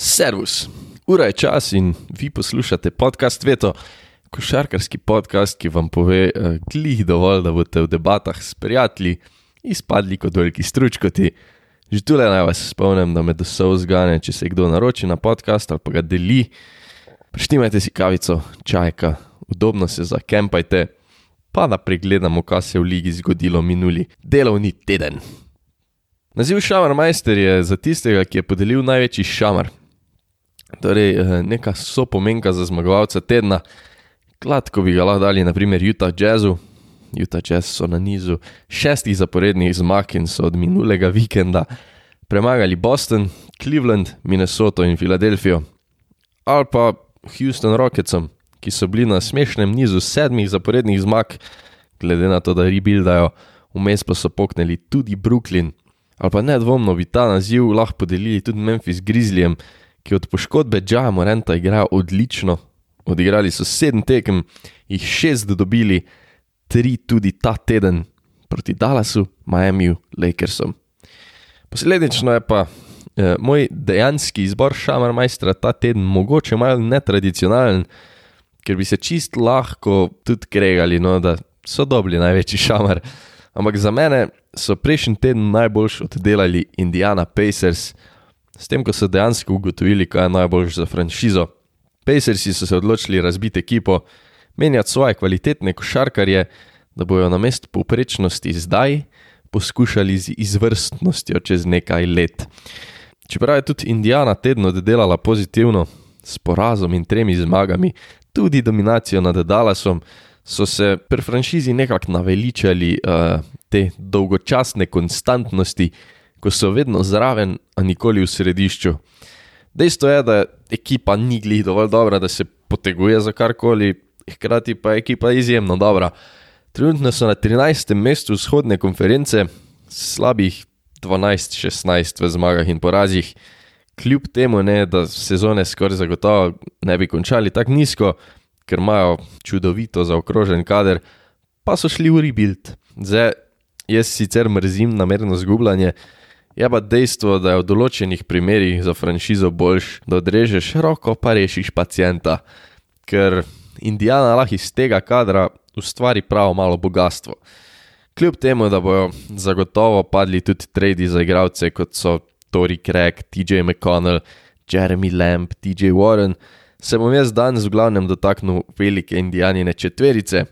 Servus, ura je čas in vi poslušate podcast Veto, košarkarski podcast, ki vam pove, uh, glih dovolj, da boste v debatah s prijatelji izpadli kot veliki stručkoti. Že tu le naj vas spomnim, da me do so vzgane, če se kdo naroči na podcast ali pa ga deli. Prištimajte si kavico, čajka, udobno se zakempajte, pa da pregledamo, kaj se je v ligi zgodilo minuli delovni teden. Naziv Šamarmajster je za tistega, ki je podelil največji šamar. Torej, eh, neka so pomenka za zmagovalca tedna. Kladko bi ga lahko dali, naprimer, Utah Jazzu. Utah Jazz so na nizu šestih zaporednih zmag in so od minulega vikenda premagali Boston, Cleveland, Minnesoto in Filadelfijo. Ali pa Houston Rocketsom, ki so bili na smešnem nizu sedmih zaporednih zmag, glede na to, da rebuildajo, vmes pa so poknili tudi Brooklyn. Ali pa nedvomno bi ta naziv lahko podelili tudi Memphis Grizzlyjem, ki od poškodbe Džaja Morenta igrajo odlično. Odigrali so sedem tekem, jih šest dobili, tri tudi ta teden proti Dallasu, Miamiju, Lakersom. Posledično je pa eh, moj dejanski izbor šamar majstra ta teden mogoče malo netradicionalen, ker bi se čist lahko tudi kregali, no, da so dobili največji šamar. Ampak za mene so prejšnji teden najboljši oddelali Indiana Pacers, s tem, ko so dejansko ugotovili, kaj je najboljše za franšizo. Pacersi so se odločili razbiti ekipo, menjati svoje kvalitetne košarkarje, da bojo na mest povprečnosti zdaj poskušali z izvrstnostjo čez nekaj let. Čeprav je tudi Indiana teden oddelala pozitivno, s porazom in tremi zmagami, tudi dominacijo nad Dallasom, so se pri franšizi nekako naveličali uh, te dolgočasne konstantnosti, ko so vedno zraven, a nikoli v središču. Dejstvo je, da ekipa ni glih dovolj dobra, da se poteguje za karkoli, hkrati pa je ekipa izjemno dobra. Trenutno so na 13. mestu vzhodne konference, slabih 12-16 v zmagah in porazih. Kljub temu, ne, da sezone skoraj zagotovo ne bi končali tako nizko, ker imajo čudovito zaokrožen kader, pa so šli v rebuild. Zdaj, jaz sicer mrzim namerno zgubljanje, je pa dejstvo, da je v določenih primerjih za franšizo boljš, da odrežeš roko, pa rešiš pacijenta, ker Indijana lahko iz tega kadra ustvari pravo malo bogatstvo. Kljub temu, da bojo zagotovo padli tudi tradi za igralce kot so Tori Craig, TJ McConnell, Jeremy Lamb, TJ Warren, se bom jaz danes v glavnem dotaknil velike indijanine četverice.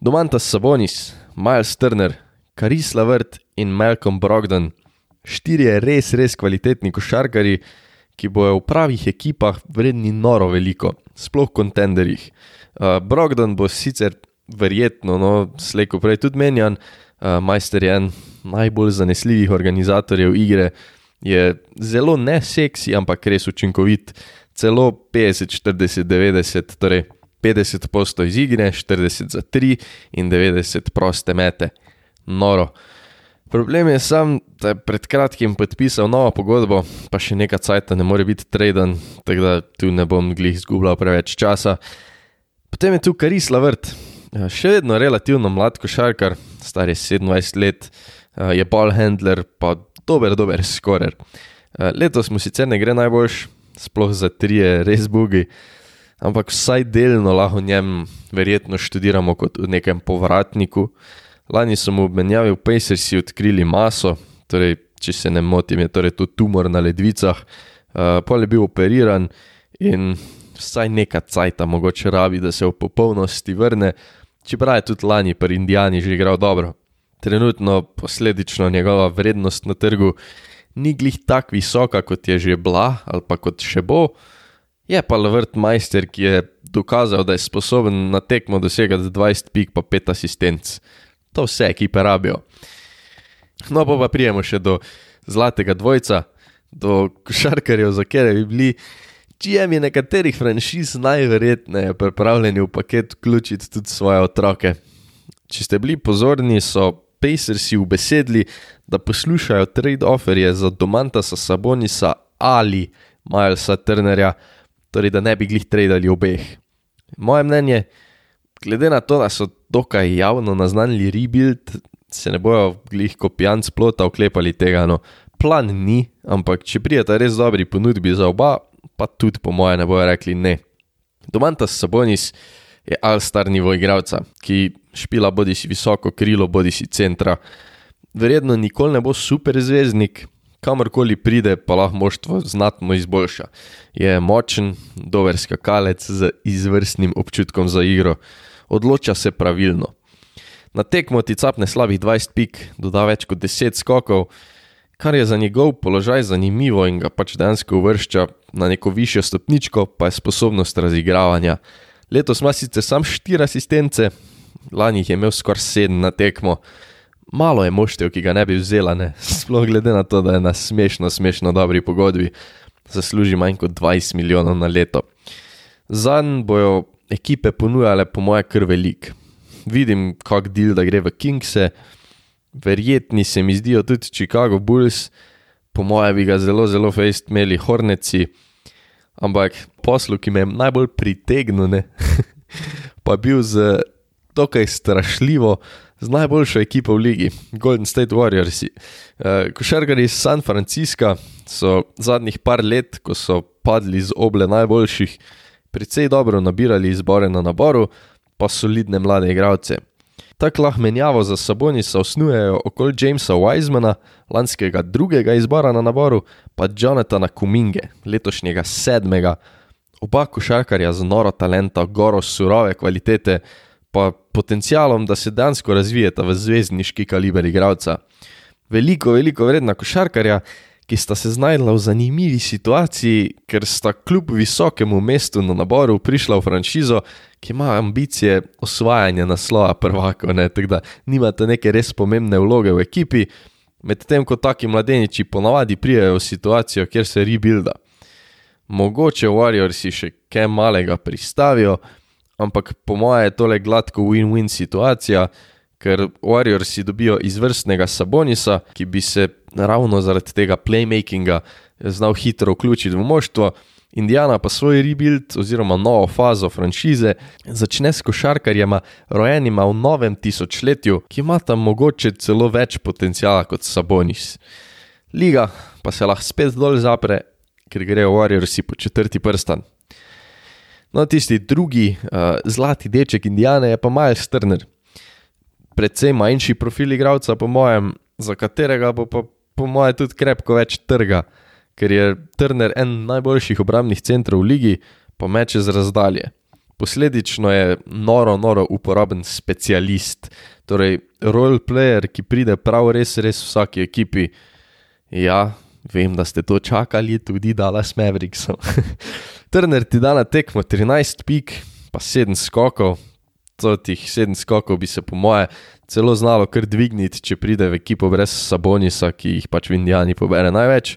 Domantas Sabonis, Miles Turner, Karis Lavert in Malcolm Brogdon, štirje res, res kvalitetni košarkari, ki bojo v pravih ekipah vredni noro veliko, sploh kontenderjih. Uh, Brogdon bo sicer verjetno, no, slejko prej tudi menjan, uh, majster je en najbolj zanesljivih organizatorjev igre, je zelo ne seksi, ampak res učinkovit celo 50, 40, 90, torej 50 posto iz igre, 40 za 3 in 90 proste mete. Noro. Problem je sam, da je pred kratkim podpisal novo pogodbo, pa še nekaj cajta ne more biti traden, tako da tu ne bom glih izgubljal preveč časa. Potem je tu Karis Lavrt, še vedno relativno mlad košarkar, star je 27 let, je ball handler, pa dober, dober skorer. Letos mu sicer ne gre najboljš, sploh za trije, res bugi. Ampak vsaj delno lahko njem verjetno študiramo kot v nekem povratniku. Lani so mu v menjavi v Pacersi odkrili maso, torej, če se ne motim, je torej to tumor na ledvicah, uh, pol je bil operiran in vsaj neka cajta mogoče rabi, da se v popolnosti vrne, čeprav je tudi lani pri Indijani že igral dobro. Trenutno posledično njegova vrednost na trgu ni glih tako visoka, kot je že bila ali pa kot še bo. Je pa Levert majster, ki je dokazal, da je sposoben na tekmo dosegati 20 pik pa 5 asistenc. To vse ekipe rabijo. No, pa, pa prijemo še do zlatega dvojca, do košarkarjev, za kere bi bili, čijem je nekaterih franšiz najverjetneje pripravljeni v paket vključiti tudi svoje otroke. Če ste bili pozorni, so Pacersi v besedli, da poslušajo trade offerje za Domantasa Sabonisa ali Milesa Turnerja, torej da ne bi glih tradali obeh. Moje mnenje, glede na to, da so dokaj javno naznanili rebuild, se ne bojo glih kopijanc plota oklepali tega. No. Plan ni, ampak če prijeta res dobri ponudbi za oba, pa tudi po moje ne bojo rekli ne. Domantas Sabonis je all-star nivo igralca, ki špila bodi si visoko krilo, bodi si centra. Verjetno nikoli ne bo super zvezdnik, kamorkoli pride, pa lahko moštvo znatno izboljša. Je močen, dober skakalec z izvrstnim občutkom za igro, odloča se pravilno. Na tekmo ti capne slabih 20 pik, doda več kot 10 skokov, kar je za njegov položaj zanimivo in ga pač dejansko uvršča na neko višjo stopničko, pa je sposobnost razigravanja. Letos ima sicer sam 4 asistence, lani jih je imel skoraj 7 na tekmo. Malo je moštev, ki ga ne bi vzela, ne? sploh glede na to, da je na smešno, smešno dobri pogodbi, zasluži manj kot 20 milijonov na leto. Zanj bojo ekipe ponujale, po moje, kar velik. Vidim, kak del da gre v Kingse, verjetni se mi zdijo tudi Chicago Bulls, po moje bi ga zelo, zelo fejst imeli Horneci, ampak poslu, ki me je najbolj pritegnil, pa bil z dokaj strašljivo, z najboljšo ekipo v ligi, Golden State Warriors. Uh, Košarkari iz San Francisca so zadnjih par let, ko so padli z oble najboljših, precej dobro nabirali izbore na naboru, pa solidne mlade igralce. Tako lahko menjavo za Sabonisa osnujejo okoli Jamesa Wisemana, lanskega drugega izbora na naboru, pa Jonathana Kuminge, letošnjega sedmega. Oba košarkarja z noro talenta, goro surove kvalitete, pa potencialom, da se dansko razvijeta v zvezdniški kaliber igralca. Veliko, veliko vredna košarkarja, ki sta se znašla v zanimivi situaciji, ker sta kljub visokemu mestu na naboru prišla v franšizo, ki ima ambicije osvajanja naslova prvaka, tako da nimate neke res pomembne vloge v ekipi, medtem ko taki mladeniči ponavadi prijajo v situacijo, kjer se rebuilda. Mogoče Warriorsi še kaj malega pristavijo, ampak po mojem je tole gladko win-win situacija, ker Warriorsi dobijo izvrstnega Sabonisa, ki bi se ravno zaradi tega playmakinga znal hitro vključiti v moštvo. Indiana pa svoj rebuild oziroma novo fazo franšize začne s košarkarjema, rojenima v novem tisočletju, ki ima tam mogoče celo več potencijala kot Sabonis. Liga pa se lahko spet dol zapre, ker grejo Warriorsi po četrti prstan. No, tisti drugi uh, zlati deček Indijane je pa Miles Turner. Predvsem manjši profil igralca, po mojem, za katerega bo pa po mojem tudi krepko več trga, ker je Turner en najboljših obrambnih centrov v ligi, pa meče z razdalje. Posledično je noro, noro uporaben specialist, torej roleplayer, ki pride prav res, res vsaki ekipi. Ja, vem, da ste to čakali, tudi Dallas Mavericks. Turner ti da na tekmo 13 pik, pa 7 skokov. To tih 7 skokov bi se po moje celo znalo kar dvigniti, če pride v ekipo brez Sabonisa, ki jih pač v Indijani pobere največ.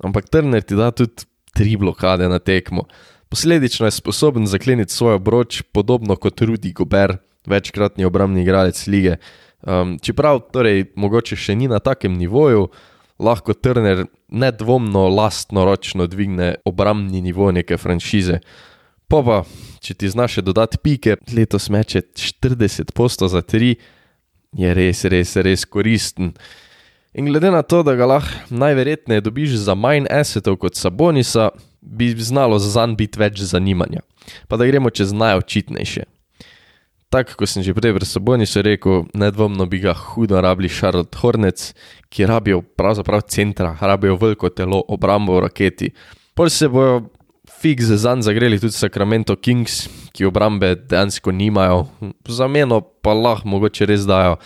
Ampak Turner ti da tudi 3 blokade na tekmo. Posledično je sposoben zakleniti svojo broč, podobno kot Rudy Gober, večkratni obrambni igralec lige. Um, čeprav torej mogoče še ni na takem nivoju, lahko Turner nedvomno lastno ročno dvigne obrambni nivo neke franšize. Pa pa, če ti znaš dodati pike, letos meče 40 posto za 3, je res, res, res koristen. In glede na to, da ga lahko najverjetneje dobiš za manj assetov kot Sabonisa, bi znalo za njim biti več zanimanja. Pa da gremo čez najočitnejše. Tako kot sem že prej v Sabonisu rekel, nedvomno bi ga hudo rabili Charlotte Hornets, ki rabijo pravzaprav centra, rabijo veliko telo, obrambo v raketi. Pol se bojo fiks za njim zagreli tudi Sacramento Kings, ki obrambe dejansko nimajo, za meno pa lahko mogoče res dajo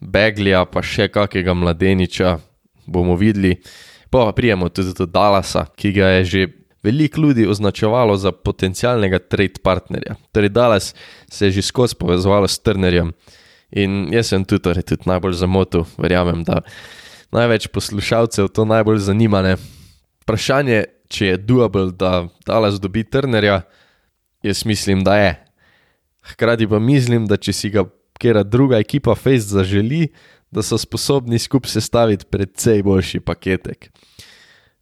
Beglija, pa še kakega mladeniča, bomo videli. Pa pa prijemo tudi do Dallasa, ki ga je že veliko ljudi označevalo za potencialnega trade partnerja. Torej, Dallas se je že skozi povezovalo s Turnerjem in jaz sem tudi, torej, tudi najbolj zamotil, verjamem, da največ poslušalcev to najbolj zanima. Ne? Vprašanje, če je doable, da Dallas dobi Turnerja, jaz mislim, da je. Hkrati pa mislim, da če si ga kera druga ekipa Face zaželi, da so sposobni skupaj sestaviti precej boljši paketek.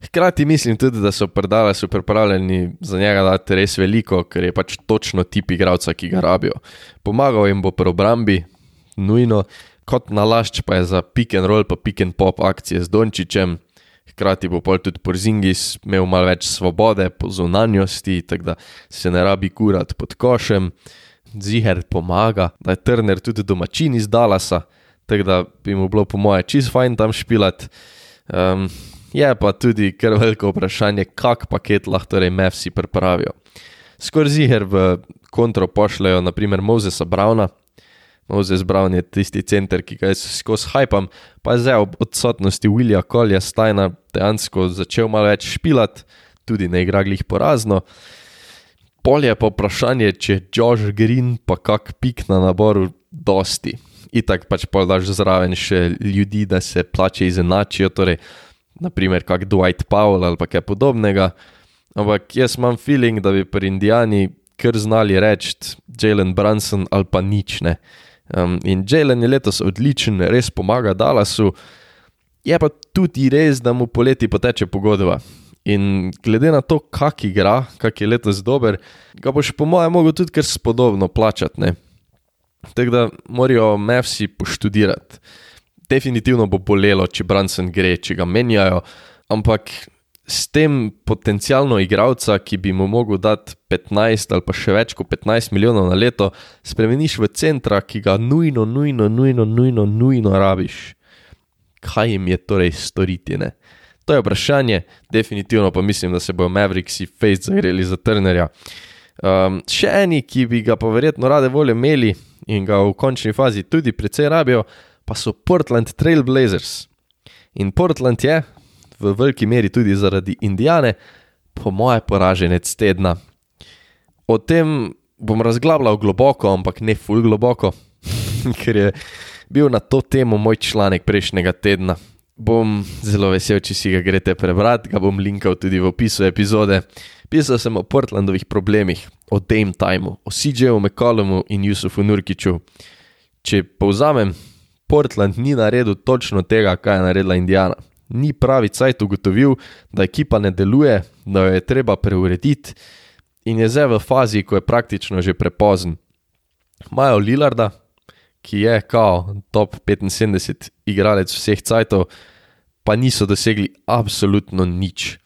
Hkrati mislim tudi, da so predale so pripravljeni za njega dati res veliko, ker je pač točno tip igralca, ki ga rabijo. Pomagal jim bo pri obrambi, nujno, kot nalašč pa je za pick and roll, pa pick and pop akcije z Dončićem. Hkrati bo pol tudi Porzingis imel malo več svobode po zunanjosti, tako da se ne rabi kurati pod košem. Ziger pomaga, da je Turner tudi domačin iz Dallasa, tako da bi mu bilo po moje čist fajn tam špilat. Um, je pa tudi kar veliko vprašanje, kak paket lahko torej Mavsi pripravijo. Skoraj ziger v kontro pošljajo naprimer Mozesa Brauna, Moses Brown je tisti center, ki ga jaz skozi hypam, pa je zdaj ob odsotnosti Willija Kolja Stajna dejansko začel malo več špilat, tudi na igraglih porazno. Polje pa vprašanje, če Josh Green pa kak pik na naboru dosti. Itak pač pa daš zraven še ljudi, da se plače izenačijo, torej naprimer kak Dwight Powell ali kaj podobnega. Ampak jaz imam feeling, da bi pri Indijani kar znali reči Jalen Brunson ali pa nič ne. Um, in Jalen je letos odličen, res pomaga Dallasu, je pa tudi res, da mu poleti poteče pogodba. In glede na to, kak igra, kak je letos dober, ga boš po mojem mogel tudi kar spodobno plačati. Tako da morajo Mavsi poštudirati. Definitivno bo bolelo, če Branson gre, če ga menjajo, ampak s tem potencialno igralca, ki bi mu mogel dati 15 ali pa še več kot 15 milijonov na leto, spremeniš v centra, ki ga nujno, nujno, nujno, nujno, nujno rabiš. Kaj jim je torej storiti? Ne? To je vprašanje, definitivno pa mislim, da se bodo Mavericksi face zagreli za Turnerja. Um, še eni, ki bi ga pa verjetno rade volje imeli in ga v končni fazi tudi precej rabijo, pa so Portland Trailblazers. In Portland je, v veliki meri tudi zaradi Indijane, po moje poraženec tedna. O tem bom razglabljal globoko, ampak ne ful globoko, ker je bil na to temo moj članek prejšnjega tedna. Bom zelo vesel, če si ga greste prebrati, ga bom linkal tudi v opisu epizode. Pisal sem o Portlandovih problemih, o Dame Timeu, o CJ-u McCollumu in Jusufu Nurkiču. Če povzamem, Portland ni naredil točno tega, kar je naredila Indijana ni pravi cajt ugotovil, da ekipa ne deluje, da jo je treba preurediti in je zdaj v fazi, ko je praktično že prepozen. Imajo Lillarda, ki je kao top 75 igralec vseh cajtov, pa niso dosegli absolutno nič.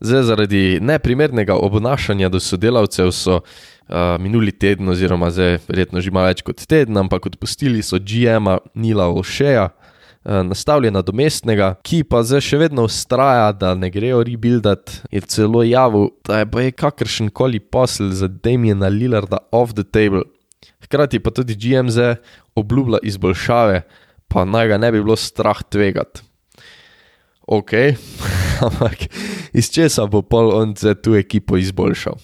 Zdaj, zaradi neprimernega obnašanja do sodelavcev so uh, minuli teden, oziroma zdaj verjetno že malo več kot teden, ampak odpustili so GM-a Nila Olšeja, Eh, nastavljena do mestnega, ki pa zdaj še vedno ustraja, da ne grejo rebuildat, je celo javil, da je pa je kakršen koli posel za Damiena Lillarda off the table. Hkrati pa tudi GMZ obljublja izboljšave, pa naj ga ne bi bilo strah tvegati. Ok, ampak iz česa bo pol on za tu ekipo izboljšal?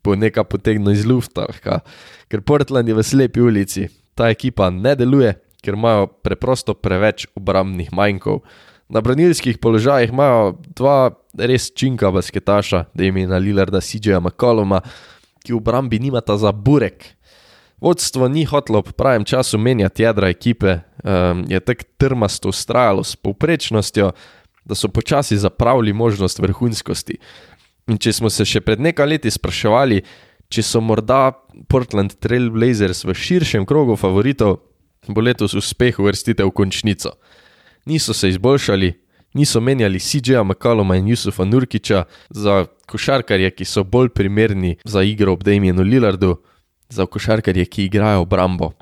Bo nekaj potegnil iz lufta, ker Portland je v slepi ulici, ta ekipa ne deluje, ker imajo preprosto preveč obrambnih manjkov. Na branilskih položajih imajo dva res činka basketaša, da jim je na Lillarda CJ-ja McColluma, ki v obrambi nimata za burek. Vodstvo ni hotlo v pravem času menjati jedra ekipe, um, je tako trmasto ustrajalo s povprečnostjo, da so počasi zapravili možnost vrhunskosti. In če smo se še pred nekaj leti spraševali, če so morda Portland Trailblazers v širšem krogu favoritov, bo letos uspeh uvrstitev v končnico. Niso se izboljšali, niso menjali CJ-a McCalluma in Jusufa Nurkiča za košarkarje, ki so bolj primerni za igro ob Damienu Lillardu, za košarkarje, ki igrajo obrambo.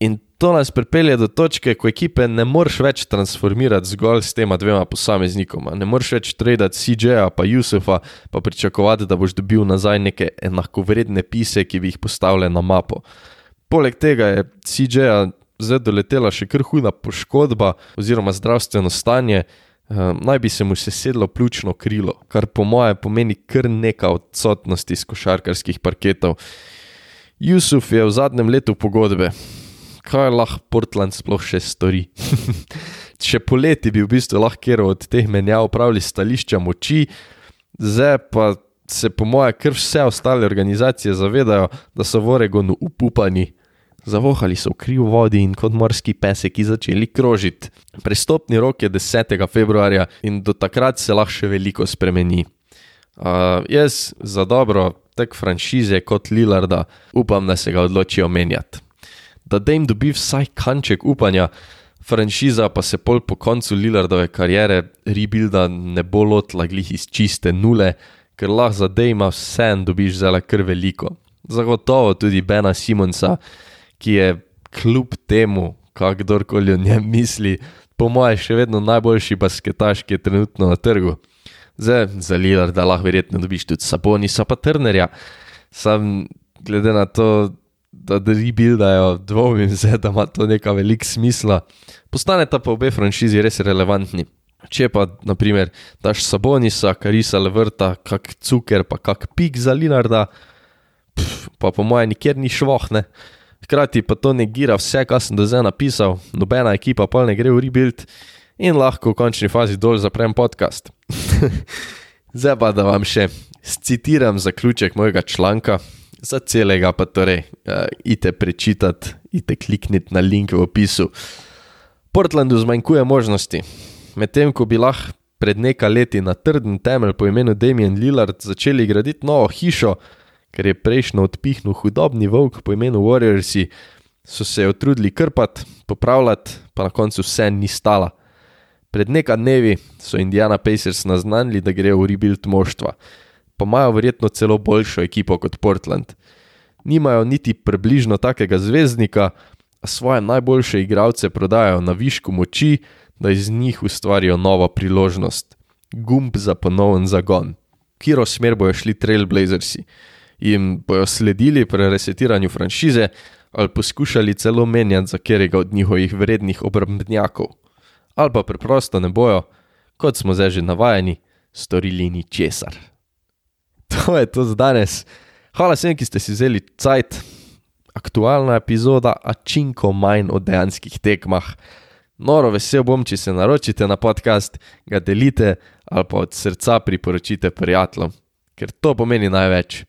In to nas pripelje do točke, ko ekipe ne moreš več transformirati zgolj s tema dvema posameznikoma. Ne moreš več traditi CJ-a pa Jusufa, pa pričakovati, da boš dobil nazaj neke enakovredne pise, ki bi jih postavili na mapo. Poleg tega je CJ-a zdaj doletela še kar huda poškodba oziroma zdravstveno stanje, uh, naj bi se mu sesedlo pljučno krilo, kar po mojem pomeni kar nekaj odsotnosti z košarkarskih parketov. Jusuf je v zadnjem letu pogodbe. Kaj lahko Portland sploh še stori? Še poleti bi v bistvu lahko od teh menjav upravili stališča moči, zdaj pa se po mojem kar vse ostale organizacije zavedajo, da so v Oregonu upupani. Zavohali so v kriv vodi in kot morski peseki začeli krožiti. Prestopni rok je 10. februarja in do takrat se lahko še veliko spremeni. Uh, jaz za dobro tek franšize kot Lillarda upam, da se ga odločijo menjati. Da da jim dobi vsaj kanček upanja, franšiza pa se pol po koncu Lillardove kariere rebuilda ne bo lotila glih iz čiste nule, ker lahko za Dejma vse dobiš zelo kar veliko. Zagotovo tudi Bena Simonsa, ki je kljub temu, kak kdorkoli o njem misli, po mojem še vedno najboljši basketaš, ki je trenutno na trgu. Zdaj, za Lillarda lahko verjetno dobiš tudi Sabonisa pa Trnerja, sam glede na to, da rebuildajo, dvomim se, da ima to neka velika smisla. Postaneta pa obe franšizi res relevantni. Če pa, naprimer, daš Sabonisa, Karisa Levrta, kak cuker, pa kak pik za Linarda, pf, pa po mojem nikjer ni švohne. Hkrati pa to negira vse, kar sem do zdaj napisal, nobena ekipa pa ne gre v rebuild in lahko v končni fazi dol zaprem podcast. zdaj pa da vam še citiram zaključek mojega članka, za celega pa torej, uh, ite prečitati, ite klikniti na link v opisu. Portlandu zmanjkuje možnosti. Medtem ko bi lahko pred nekaj leti na trden temelj po imenu Damien Lillard začeli graditi novo hišo, ker je prejšnjo odpihnil hudobni volk po imenu Warriorsi, so se jo trudili krpati, popravljati, pa na koncu vse ni stala. Pred nekaj dnevi so Indiana Pacers naznanili, da grejo v rebuild moštva pa imajo verjetno celo boljšo ekipo kot Portland. Nimajo niti približno takega zvezdnika, a svoje najboljše igralce prodajajo na višku moči, da iz njih ustvarijo novo priložnost. Gumb za ponoven zagon. Kiro smer bojo šli Trailblazersi? Jim bojo sledili pri resetiranju franšize ali poskušali celo menjati za katerega od njihovih vrednih obrambnjakov? Ali pa preprosto ne bojo, kot smo zdaj že navajeni, storili ničesar to je to za danes. Hvala vsem, ki ste si vzeli cajt, aktualna epizoda, a činko manj o dejanskih tekmah. Noro vesel bom, če se naročite na podcast, ga delite ali pa od srca priporočite prijateljem, ker to pomeni največ.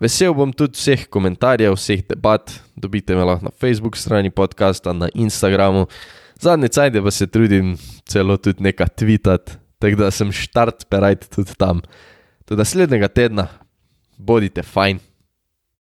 Vesel bom tudi vseh komentarjev, vseh debat, dobite me lahko na Facebook strani podcasta, na Instagramu. Zadnje cajde pa se trudim celo tudi nekaj tvitati, tako da sem štart perajt tudi tam. Do naslednjega tedna, bodite fajn.